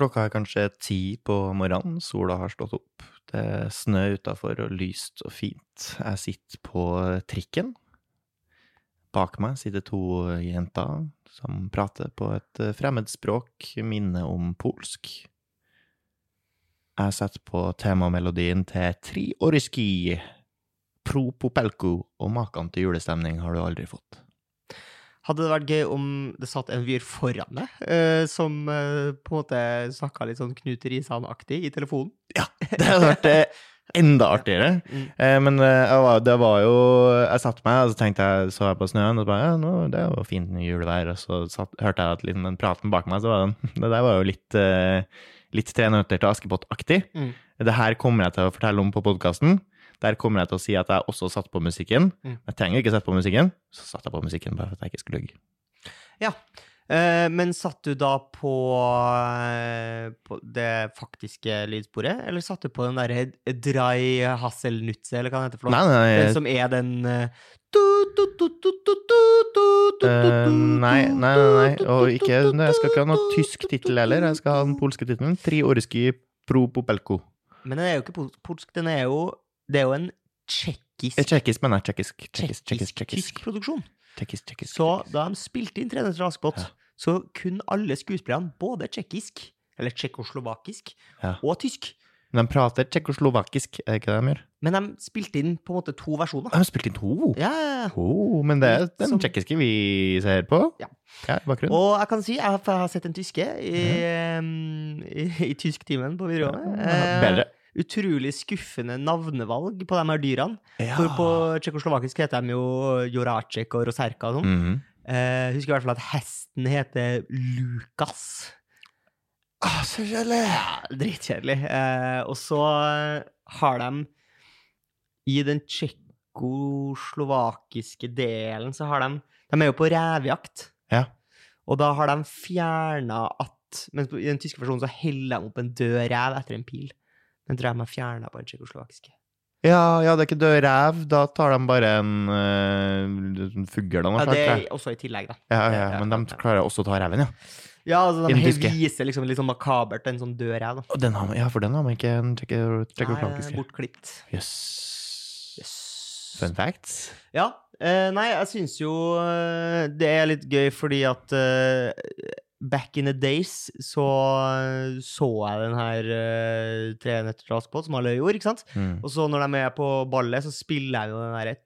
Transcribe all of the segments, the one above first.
Klokka er kanskje ti på morgenen, sola har stått opp. Det er snø utafor og lyst og fint. Jeg sitter på trikken. Bak meg sitter to jenter som prater på et fremmedspråk, minne om polsk. Jeg setter på temamelodien til Tri Oriski, Pro Popelko, og maken til julestemning har du aldri fått. Hadde det vært gøy om det satt en fyr foran deg, uh, som uh, på en måte snakka litt sånn Knut Risan-aktig i telefonen? Ja, det hadde vært uh, enda artigere. Mm. Men jeg var, det var jo Jeg satte meg, og så tenkte jeg, så jeg på snøen, og så bare ja, nå, det er jo fint julevær. Og så satt, hørte jeg at liksom, den praten bak meg, så var den Det der var jo litt, litt Tre nøtter til Askepott-aktig. Mm. Det her kommer jeg til å fortelle om på podkasten. Der kommer jeg til å si at jeg også satt på musikken. Jeg trenger ikke sette på musikken, så satt jeg på musikken bare for at jeg ikke skulle lugge. Ja, men satt du da på, på det faktiske lydsporet, eller satt du på den derre dry hasselnutse, eller hva det heter for noe? Nei, nei, nei. Den som er den nei, nei, nei, Og ikke, jeg skal ikke ha noen tysk tittel heller. Jeg skal ha den polske tittelen. Triorski pro popelko. Men den er jo ikke polsk. Den er jo det er jo en tsjekkisk Tjekkisk, Tsjekkisk, mener jeg. Tsjekkisk. Tsjekkisk, tjekkisk, tjekkisk produksjon. Tjekkisk, tjekkisk, Så da de spilte inn 'Tre nøtter til Askepott', Ja. så kunne alle skuespillerne både tsjekkisk, eller tsjekkoslovakisk, Ja. og tysk. Men de prater tsjekkoslovakisk, er det ikke det de gjør? Men de spilte inn på en måte to versjoner. De spilte inn to. Ja, ja. Oh, men det er den som- tsjekkiske vi ser på. Ja. Ja, bakgrunnen. Og jeg kan si, jeg har, jeg har sett en tyske i, mm. i, i tysktimen på videregående. Ja, Bedre. Utrolig skuffende navnevalg på de her dyrene. Ja. For på tsjekkoslovakisk heter de jo Joracek og Roserka og sånn. Mhm. Eh, husker i hvert fall at hesten heter Lukas. Ah, så kjedelig! Ja, dritkjedelig. Eh, og så har de i den tsjekkoslovakiske delen, så har de De er jo på revejakt. Ja. Og da har de fjerna at mens i den tyske versjonen så heller de opp en død rev etter en pil. Den tror jeg de har fjerna på den tsjekkoslovakiske. Ja, ja, det er ikke død rev. Da tar de bare en uh, fugl av noe Ja, det er også i tillegg, da. Ja, ja, Ja, men de klarer også å ta reven, ja. Ja, altså De viser liksom litt sånn makabert en sånn da. Den har, ja, for den har man ikke en tsjekkoslovakiske. bortklipt. Jøss. Yes. Fun facts. Ja. Eh, nei, jeg syns jo eh, det er litt gøy fordi at eh, back in the days så så jeg den her uh, Tre nøtter til Askepott, som alle gjorde, ikke sant? Mm. Og så når de er med på ballet, så spiller jeg jo den derre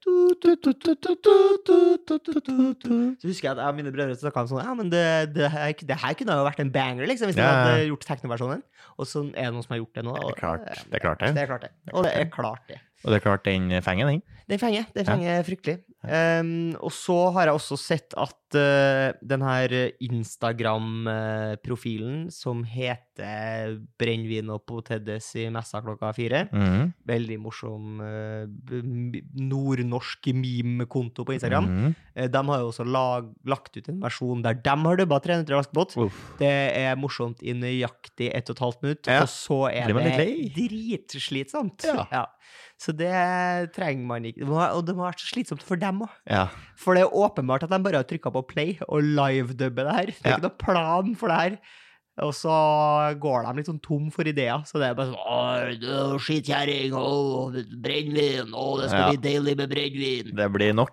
Så husker jeg at jeg og mine brødre snakka om sånn Ja, men det, det, her, det her kunne jo vært en banger, liksom, hvis de ja. hadde gjort teknoversjonen. Og så er det noen som har gjort det nå. da, Det er og- klart, det er klart det. Det er klart det. Og det er klart det. Og det er klart, den fenger, den. Den fenger. Den fenger fryktelig. Um, og så har jeg også sett at uh, den her Instagram-profilen som heter Brennevin og potedes i messa klokka fire Mhm. Veldig morsom uh, nordnorsk meme-konto på Instagram. mm -hmm. uh, de har jo også lag, lagt ut en versjon der de har dubba 300 vaskebåt. Det er morsomt i nøyaktig ett og et halvt minutt, Ja. og så er det, det dritslitsomt. dritslitsomt. Ja. Så det trenger man ikke. Og det må være så slitsomt for dem òg. Ja. For det er åpenbart at de bare har trykka på play og livedubber det her. Det er Ja. ikke noe plan for det her. Og så går de litt sånn tom for ideer. Så det er bare sånn Skittkjerring er å, brennevin, det skal Ja. bli deilig med brennevin. Det blir nok.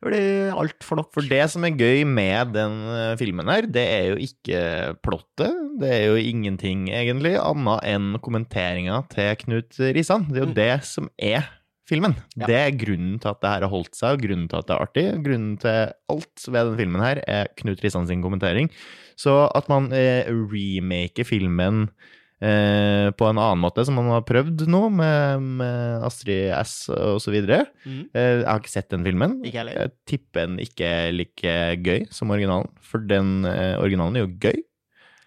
Blir altfor nok. For det som er gøy med den eh, filmen her, det er jo ikke plottet. Det er jo ingenting, egentlig, annet enn kommenteringa til Knut Risan. Det er jo Mm. det som er filmen. Ja. Det er grunnen til at det her har holdt seg, og grunnen til at det er artig. Grunnen til alt ved den filmen her er Knut Risan sin kommentering. Så at man eh, remaker filmen eh, på en annen måte, som man har prøvd nå, med, med Astrid S og så videre. Mm. Eh, jeg har ikke sett den filmen. Ikke heller. Jeg tipper den ikke er like gøy som originalen, for den eh, originalen er jo gøy.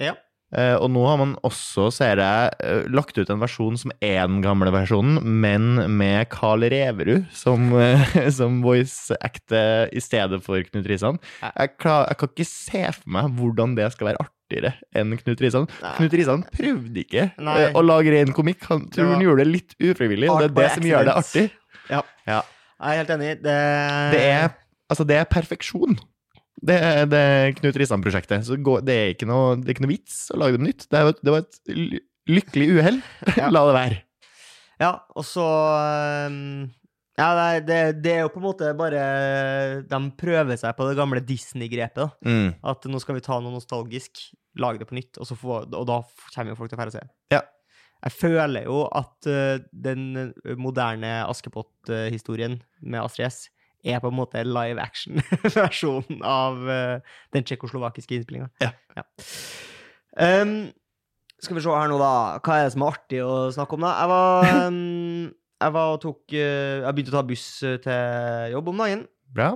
Ja. Eh, og nå har man også, ser jeg, eh, lagt ut en versjon som er den gamle versjonen, men med Carl Reverud som, eh, som voice-acte i stedet for Knut Risan. Jeg, klar, jeg kan ikke se for meg hvordan det skal være artigere enn Knut Risan. Nei. Knut Risan prøvde ikke Nei. å lage ren komikk. Han tror han gjorde det litt ufrivillig, og det er det som gjør det artig. Ja. Ja. Jeg er helt enig. Det, Det er, altså det er perfeksjon. Det er, det er Knut Risan-prosjektet. Så gå, det, er noe, det er ikke noe vits å lage det nytt. Det, er, det var et lykkelig uhell. Ja. La det være. Ja, og så ehm, Ja, det, det, er jo på en måte bare De prøver seg på det gamle Disney-grepet. Mm. At nå skal vi ta noe nostalgisk, lage det på nytt, og, så få, og da kommer jo folk til å færre se. Ja. Jeg føler jo at eh, den moderne Askepott-historien med Astrid S er på en måte live action-versjonen av uh, den tsjekkoslovakiske innspillinga. Ja. Um, skal vi se her nå, da. Hva er det som er artig å snakke om, da? Jeg var, um, jeg var og tok uh, Jeg begynte å ta buss eh, til jobb om dagen. Bra.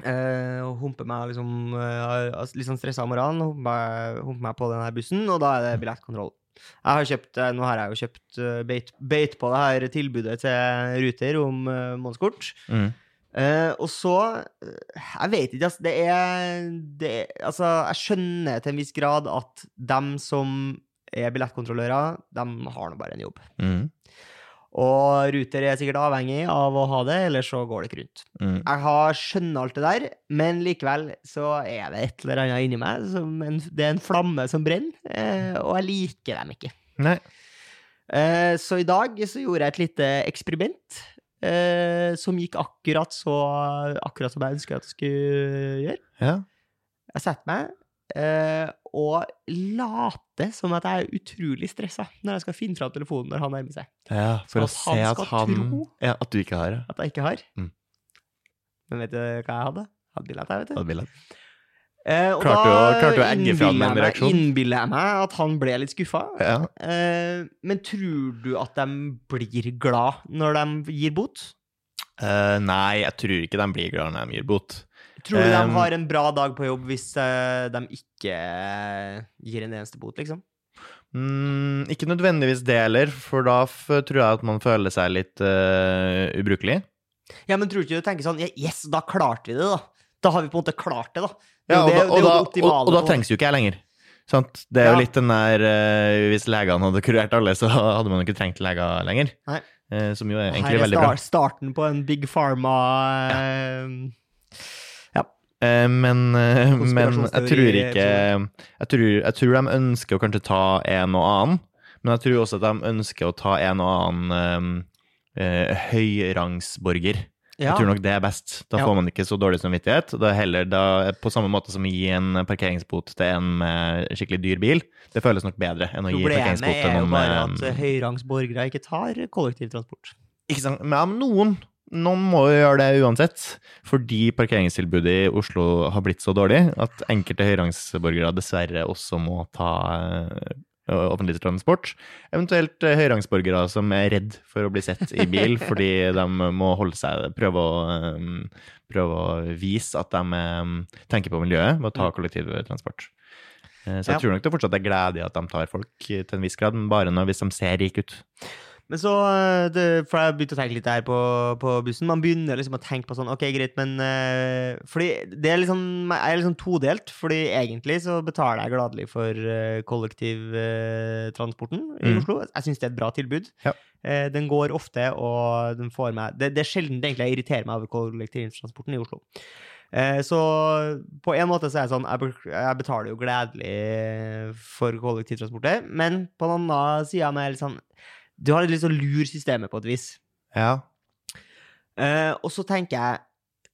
Uh, og humper meg liksom uh, litt sånn stressa om morgenen. Humper meg, meg på den her bussen, og da er det billettkontroll. Jeg har kjøpt, nå har jeg jo kjøpt beit, beit på det her tilbudet til Ruter om månedskort. Mm. Eh, og så eh, Jeg vet ikke, altså. Det er, det er Altså, jeg skjønner til en viss grad at dem som er billettkontrollører, de har nå bare en jobb. Mm. Og Ruter er sikkert avhengig av å ha det, eller så går det ikke rundt. Mm. Jeg har skjønner alt det der, men likevel så er det et eller annet inni meg som en, Det er en flamme som brenner, uh, og jeg liker dem ikke. Nei. Uh, så i dag så gjorde jeg et lite eksperiment eh, som gikk akkurat så Akkurat som jeg ønska at det skulle gjøre. Ja. Jeg setter meg eh, og later som at jeg er utrolig stressa når jeg skal finne fram telefonen når han nærmer seg. ja. For Så å se at han tro. Ja, at du ikke har det. At jeg ikke har. Mm. Men vet du hva jeg hadde? Hadde billett, jeg, vet du. Hadde billett. Eh, og Klarte da fram innbiller jeg? Innbiller jeg meg at han ble litt skuffa. Ja. Eh, men tror du at de blir glad når de gir bot? Eh, nei, jeg tror ikke de blir glad når de gir bot. Tror du de har en bra dag på jobb hvis eh, de ikke eh, gir en eneste bot, liksom? Mm, ikke nødvendigvis det heller, for da tror jeg at man føler seg litt uh, ubrukelig. Ja, men tror du ikke du tenker sånn Yes, da klarte vi det, da. Da har vi på en måte klart det, da. Det Ja, og, det- da, det og, jo da, og, og da trengs jo ikke jeg lenger. Sant? Det er jo Ja. litt den der uh, Hvis legene hadde kurert alle, så hadde man jo ikke trengt leger lenger. Nei. Uh, som jo er egentlig er veldig bra. Her er starten på en Big Pharma eh, ja. men, eh, men jeg tror ikke jeg tror, jeg tror de ønsker å kanskje ta en og annen, men jeg tror også at de ønsker å ta en og annen eh, høyrangsborger. Ja. Jeg tror nok det er best. Da Ja. får man ikke så dårlig samvittighet. Da er heller da, på samme måte som å gi en parkeringsbot til en med skikkelig dyr bil. Det føles nok bedre enn å gi parkeringsbot til noen Problemet er jo bare at eh, høyrangsborgere ikke tar kollektivtransport. Ikke sant? Men noen noen må jo gjøre det uansett, fordi parkeringstilbudet i Oslo har blitt så dårlig at enkelte høyrangsborgere dessverre også må ta eh, offentlig transport. Eventuelt eh, høyrangsborgere som er redd for å bli sett i bil fordi de må holde seg Prøve å, eh, prøve å vise at de eh, tenker på miljøet ved å ta kollektivtransport. Eh, Så jeg Ja. tror nok det fortsatt er glede i at de tar folk til en viss grad, men bare når, hvis de ser rike ut. Men så, eh, det, for jeg begynte å tenke litt der på, på bussen, man begynner liksom å tenke på sånn, ok, greit, men uh, fordi det er liksom, jeg er liksom todelt, fordi egentlig så betaler jeg gladelig for uh, kollektivtransporten i Mm. Oslo. Jeg synes det er et bra tilbud. Ja. Eh, den går ofte, og den får meg, det, det er sjelden det egentlig jeg irriterer meg over kollektivtransporten i Oslo. Eh, så på en måte så er jeg sånn, jeg, betaler jo gledelig for kollektivtransport, men på den andre siden er jeg litt sånn, du har et litt sånn lur systemet på et vis. Ja. Uh, og så tenker jeg,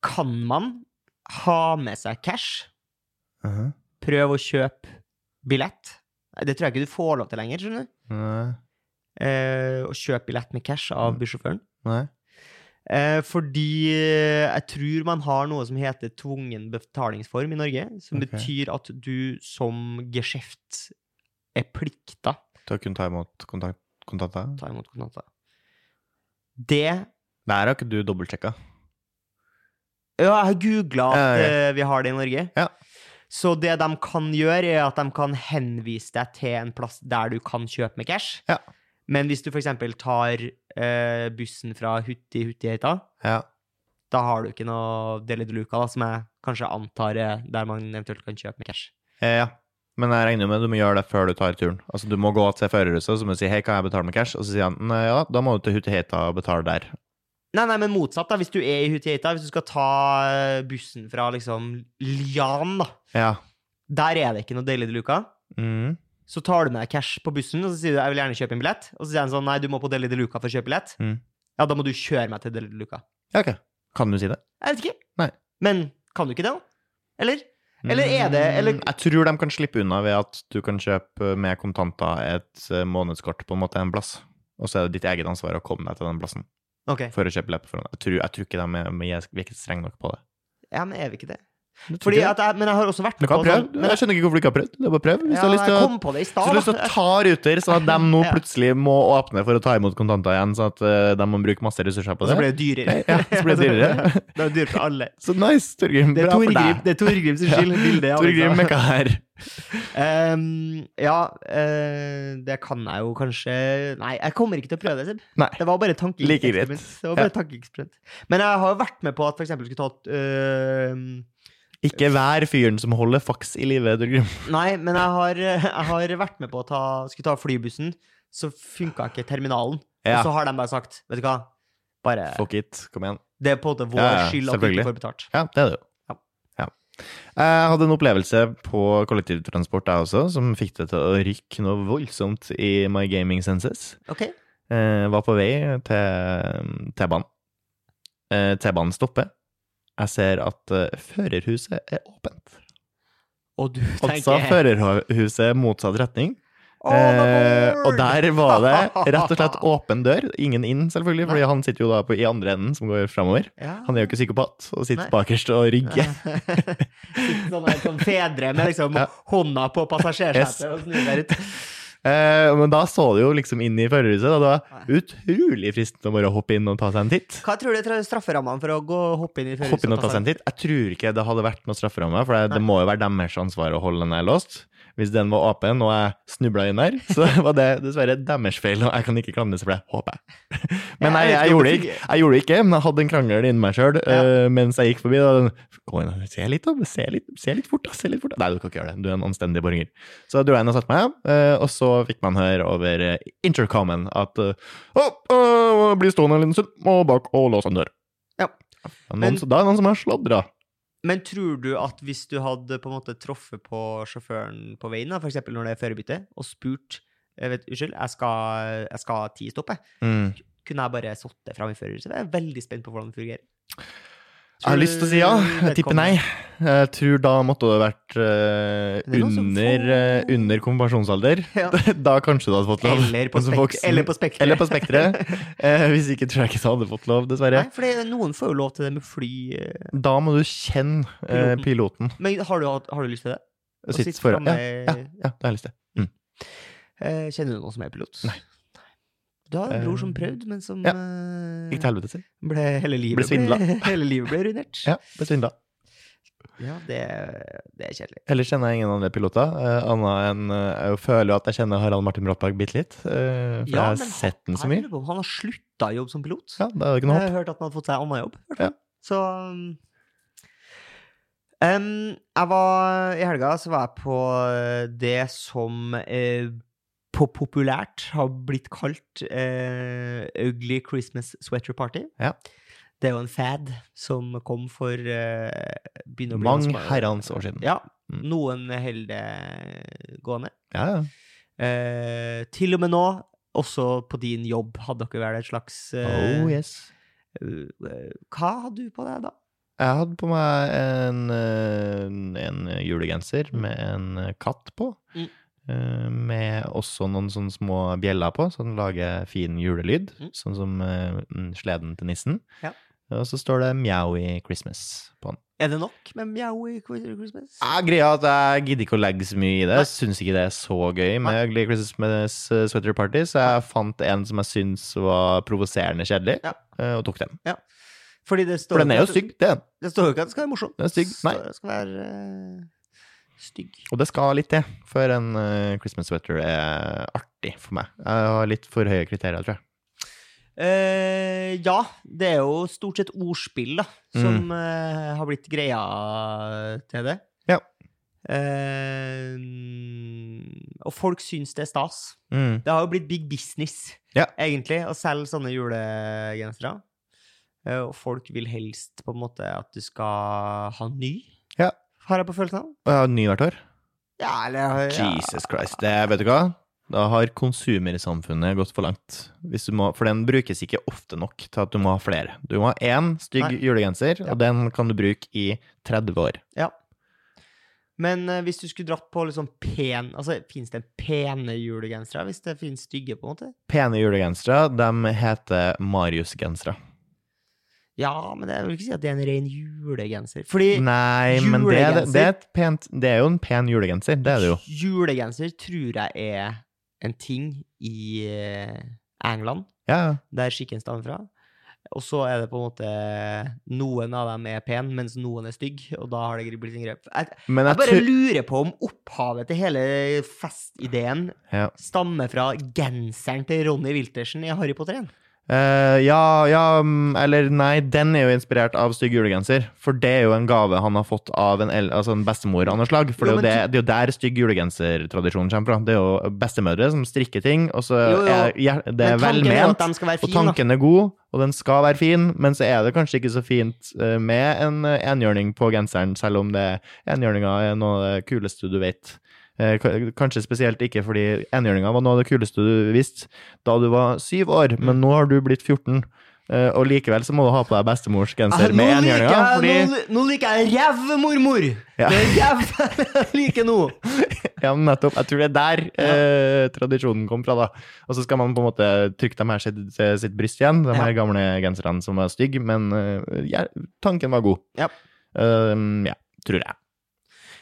kan man ha med seg cash, Mhm. prøve å kjøpe billett? Det tror jeg ikke du får lov til lenger, skjønner du. Nei. Eh, å kjøpe billett med cash av Mm. bussjåføren. Nei. Eh, fordi eh, jeg tror man har noe som heter tvungen betalingsform i Norge, som okay. betyr at du som geskjeft er plikta Til å kunne ta imot kontakt, kontanter? ta imot kontanter. Det Der har ikke du dobbeltsjekka. Ja, jeg har googla at Ja, ja. eh, vi har det i Norge. Ja. Så det de kan gjøre, er at de kan henvise deg til en plass der du kan kjøpe med cash. Ja. Men hvis du f.eks. tar uh, bussen fra Hutti Huttiheita, Ja. da har du ikke noe Deli de Luca, da, som jeg kanskje antar er der man eventuelt kan kjøpe med cash. Eh, ja. Men jeg regner med at du må gjøre det før du tar turen. Altså Du må gå til førerhuset og så må du si 'hei, kan jeg betale med cash?' Og så sier han ja, da må du til Hutteheita og betale der. Nei, nei, men motsatt, da. Hvis du er i Hutiata, hvis du skal ta eh, bussen fra liksom Lian, da. Ja. Der er det ikke noe Deli de Luca. Mm. Så tar du med deg cash på bussen, og så sier du 'jeg vil gjerne kjøpe en billett'. Og så sier han sånn 'nei, du må på Deli de Luca for å kjøpe billett'. Mm. Ja, da må du kjøre meg til Deli de Luca. ja, ok. Kan du si det? Jeg vet ikke. Nei. Men kan du ikke det, da? Eller? Eller er det eller, Mm, Jeg tror de kan slippe unna ved at du kan kjøpe med kontanter et eh, månedskort på en måte en plass. Og så er det ditt eget ansvar å komme deg til den plassen okay. for å kjøpe billett. Jeg jeg tror ikke de er, jeg er ikke strenge nok på det. Ja, men er vi ikke det? Fordi at jeg, men jeg har også vært på sånn Jeg skjønner ikke hvorfor du ikke har prøvd. Det er bare prøv. Hvis ja, du har lyst til å på det i Hvis du har lyst til å ta ruter, sånn at de nå Ja. plutselig må åpne for å ta imot kontanter igjen, sånn at eh, de må bruke masse ressurser på Og så det. det dyrere. Ja, så blir det dyrere. det er dyrt for alle. Så nice, Torgrim. Det Bra for Torgrim, deg. det er Torgrims skyld. Bildet av Torgrim liksom. Mekka her. Um, ja, uh, det kan jeg jo kanskje Nei, jeg kommer ikke til å prøve det, Seb. Nei. Det var bare tankeeksperiment. Like Det var bare et tankeeksperiment. Men jeg har jo vært med på at eksempel skulle ta øh, Ikke vær fyren som holder faks i live. Nei, men jeg har, jeg har vært med på å ta, skulle ta flybussen, så funka ikke terminalen. Ja. Og så har de bare sagt Vet du hva, bare Fuck it. Kom igjen. Det er på en måte vår Ja, skyld at vi ikke får betalt. Ja, det er det jo. Ja. Ja. Jeg hadde en opplevelse på kollektivtransport, jeg også, som fikk det til å rykke noe voldsomt i my gaming senses. OK? Eh, var på vei til T-banen. Eh, T-banen stopper. Jeg ser at uh, førerhuset er åpent. Og du tenker Altså førerhuset motsatt retning. Oh, Eh, og der var det rett og slett åpen dør. Ingen inn, selvfølgelig, fordi han sitter jo da på, i andre enden, som går framover. Ja. Han er jo ikke psykopat og sitter Nei. bakerst og rygger. Sitter sånn som fedre med liksom Ja. hånda på passasjersetet Yes. og snur seg ut. Eh, men da så du jo liksom inn i førerhuset, og det var utrolig fristende å bare hoppe inn og ta seg en titt. Hva tror du er strafferammene for å gå hoppe inn i førerhuset? Hoppe inn og ta seg en titt. Jeg tror ikke det hadde vært noen strafferamme, for det, det må jo være deres ansvar å holde den der låst. Hvis den var åpen og jeg snubla inn der, så var det dessverre deres feil, og jeg kan ikke klandres for det, håper jeg. Men nei, Jeg jeg gjorde ikke, jeg gjorde det ikke, men jeg hadde en krangel inni meg sjøl Ja. mens jeg gikk forbi. Da, Gå inn og se litt, da. Se litt, se litt fort, da. Se litt fort. da. Nei, du kan ikke gjøre det. Du er en anstendig borger. Så dro jeg inn og satte meg, eh, og så fikk man høre over eh, intercomen at eh, oh, uh, bli stående en liten stund, og bak og låse en dør. Ja. Noen, Men- da er det noen som har sladra. Men tror du at hvis du hadde på en måte truffet på sjåføren på veien, f.eks. når det er førerbytte, og spurt jeg vet, Unnskyld, jeg skal, jeg skal ti stopp. Mm. Kunne jeg bare satt det fram i førerhuset? Jeg er veldig spent på hvordan det fungerer. Jeg har lyst til å si ja. Jeg tipper nei. Jeg tror da måtte det vært som under, eh, under konfirmasjonsalder. Ja. Da kanskje du hadde fått lov. Eller på, Men som spek eller på Spekteret. Eller på Spekteret. uh, hvis ikke tror jeg ikke du hadde fått lov, dessverre. Nei, for noen får jo lov til det med fly. Da må du kjenne Piloten. piloten. Men har du, har du lyst til det? Sitt foran. Ja, ja, ja, det har jeg lyst til. Mm. Kjenner du noen som er pilot? Nei. Du har en bror som Eh, prøvde, men som ja. eh, Gikk til helvete, si. ble hele livet Ble svindla. hele livet ble ruinert. Ja, ble svindla. Ja, det, det er kjedelig. Ellers kjenner jeg ingen andre piloter, annet enn Jeg føler jo at jeg kjenner Harald Martin Bråttberg bitte litt. for jeg har sett den så mye. om Han har slutta i jobb som pilot. Ja, det er det ikke noe Jeg har hørt at han har fått seg annen jobb. Ja. Så um, jeg var, I helga så var jeg på det som eh, på populært har blitt kalt eh, Ugly Christmas Sweater Party. Ja. Det er jo en fad som kom for eh, begynner å bli Mange herrens år siden. Ja. Mm. Noen holder det gående. Ja, ja. Eh, til og med nå, også på din jobb, hadde dere vel et slags eh, Oh yes. Uh, Hva hadde du på deg da? Jeg hadde på meg en, eh, en julegenser med en eh, katt på. Mm. Eh, Med også noen sånne små bjeller på, som lager fin julelyd. Mm. Sånn som eh, mm, sleden til nissen. Ja. Og så står det 'Mjaui Christmas' på den. Er det nok med 'Mjaui Christmas? Ja, greia at jeg gidder ikke å legge så mye i det. Jeg syns ikke det er så gøy med Ugly Christmas eh, Sweater Party, så jeg fant en som jeg syns var provoserende kjedelig, Ja. og tok den. Står For den er jo stygg, det den. Det står jo ikke at det skal være morsom. Den er stygg. Nei. Det skal være stygg. Og det skal litt til før en eh, Christmas sweater er artig for meg. Jeg har litt for høye kriterier, tror jeg. Uh, ja, det er jo stort sett ordspill da, Mm. som eh, har blitt greia til det. Ja. Uh, og folk syns det er stas. Mm. Det har jo blitt big business, Ja. egentlig, å selge sånne julegensere. Og folk vil helst på en måte at du skal ha ny, Ja. Har jeg på følelsen av. Har ny hvert år. Ja, eller ja. Jesus Christ. Det, vet du hva? Da har konsumersamfunnet gått for langt. Må, for den brukes ikke ofte nok til at du må ha flere. Du må ha én stygg Nei. julegenser, Ja. og den kan du bruke i 30 år. Ja. Men uh, hvis du skulle dratt på liksom pen Altså, fins det pene julegensere hvis det finnes stygge, på en måte? Pene julegensere, de heter Marius-gensere. Ja, men det vil ikke si at det er en ren julegenser. Fordi Nei, men det, er- det, er et pent, det er jo en pen julegenser. Det er det jo. julegenser tror jeg er en ting i eh, England, Ja, der skikken stammer fra. Og så er det på en måte Noen av dem er pen, mens noen er stygg, og da har det blitt en grep. Jeg, men jeg jeg bare tror lurer på om opphavet til hele festideen ja. stammer fra genseren til Ronny Wiltersen i Harry Potter 1. Eh, ja, ja, mm, eller nei, den er jo inspirert av stygg julegenser. For det er jo en gave han har fått av en, altså en bestemor av noe slag. For Jo, det, er jo det, det er jo der stygg julegensertradisjonen kommer fra. Det er jo bestemødre som strikker ting, og så Jo, jo. er det er velment. Og tanken er god, og den skal være fin, men så er det kanskje ikke så fint eh, med en eh, enhjørning på genseren, selv om det enhjørninga er noe av det kuleste du vet. Eh, ka- Kanskje spesielt ikke fordi enhjørninga var noe av det kuleste du visste da du var syv år, Mm. men nå har du blitt 14. eh, Og likevel så må du ha på deg bestemors Ah, genser med liker enhjørninga, fordi nå, nå liker jeg rev, mormor! Ja. Det er rev jeg liker nå! Ja, nettopp. Jeg tror det er der eh, tradisjonen kom fra, da. Og så skal man på en måte trykke dem her sitt, sitt bryst igjen, de Ja. her gamle genserne som var stygge, men eh, ja, tanken var god. Ja. Um, ja, tror jeg.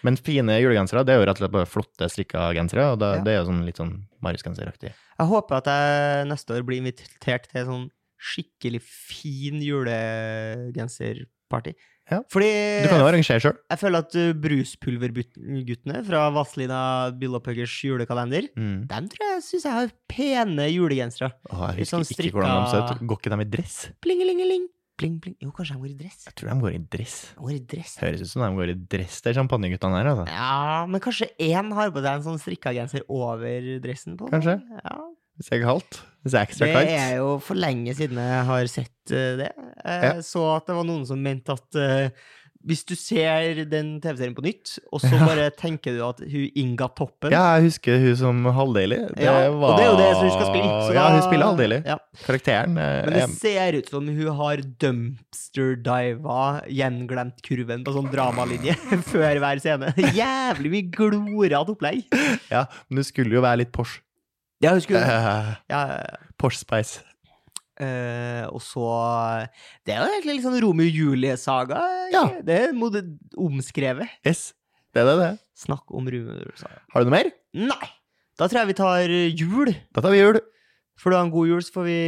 Men fine julegensere, det er jo rett og slett bare flotte strikka gensere, og det, Ja. det er jo sånn litt sånn Marius-genseraktig. Jeg håper at jeg neste år blir invitert til sånn skikkelig fin julegenserparty. Ja. Fordi Du kan jo arrangere sjøl. jeg føler at uh, Bruspulverguttene fra Vazelina Billopphøggers julekalender, Mm. dem tror jeg syns jeg har pene julegensere. Åh, jeg husker sånn husker ikke hvordan de ser ut. Går ikke de i dress? Plingelingeling. Pling, pling. Jo, kanskje de går i dress. Jeg tror de går i dress. De går i dress. Høres ut som de går i dress, de champagneguttene her, altså. Ja, men kanskje én har på seg en sånn strikka genser over dressen på? Kanskje. Ja. Hvis jeg er kaldt. Hvis jeg er ekstra Det er jo for lenge siden jeg har sett eh, det. Jeg Ja. så at det var noen som mente at eh, hvis du ser den TV-serien på nytt, og så bare tenker du at hun Inga Toppen Ja, jeg husker hun som halvdeilig. Det Ja, var... Og det er jo det som hun skal spille. så ja, hun spiller halvdeilig. Ja. Karakteren eh, Men det er- ser ut som hun har dumpster-diva gjenglemt kurven på sånn dramalinje før hver scene. Jævlig mye glorete opplegg. Ja, men hun skulle jo være litt Porsche. Ja, hun skulle uh, ja, Porsche Spice. Eh, Og så Det er jo egentlig litt sånn Romeo og Julie-saga. Ja. Det er du omskrevet. Yes, det er det. det. Snakk om Romeo og Julie-saga. Har du noe mer? Nei! Da tror jeg vi tar jul. Da tar vi jul. For du har en god jul, så får vi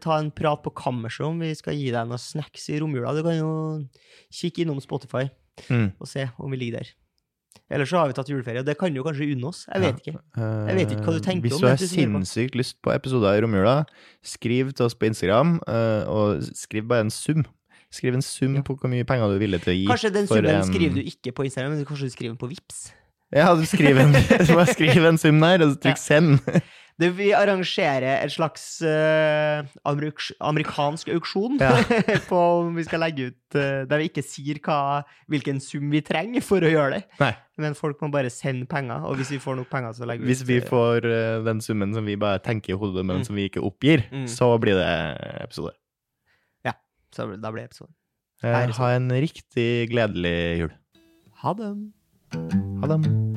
ta en prat på kammerset om vi skal gi deg noen snacks i romjula. Du kan jo kikke innom Spotify Mm. og se om vi ligger der. Ellers så har vi tatt juleferie, og det kan jo kanskje unne oss. Jeg vet ikke. Jeg vet ikke hva du tenker Hvis om du har det du på. sinnssykt lyst på episoder i romjula, skriv til oss på Instagram, eh, og skriv bare en sum. Skriv en sum Ja. på hvor mye penger du er villig til å gi. Kanskje den summen en- skriver du ikke på Instagram, men kanskje du skriver den på Vips. Ja, du skriver en, du må skrive en sum der, og så Ja. send. Det, vi arrangerer en slags uh, amerik amerikansk auksjon Ja. på om vi skal legge ut uh, Der vi ikke sier hva, hvilken sum vi trenger for å gjøre det. Nei. Men folk må bare sende penger, og hvis vi får nok penger, så legger vi Hvis ut vi eh, får uh, den summen som vi bare tenker i hodet, men Mm. som vi ikke oppgir, Mm. så blir det episode. Så da blir det episode. Ha en riktig gledelig jul. Ha det. Ha det.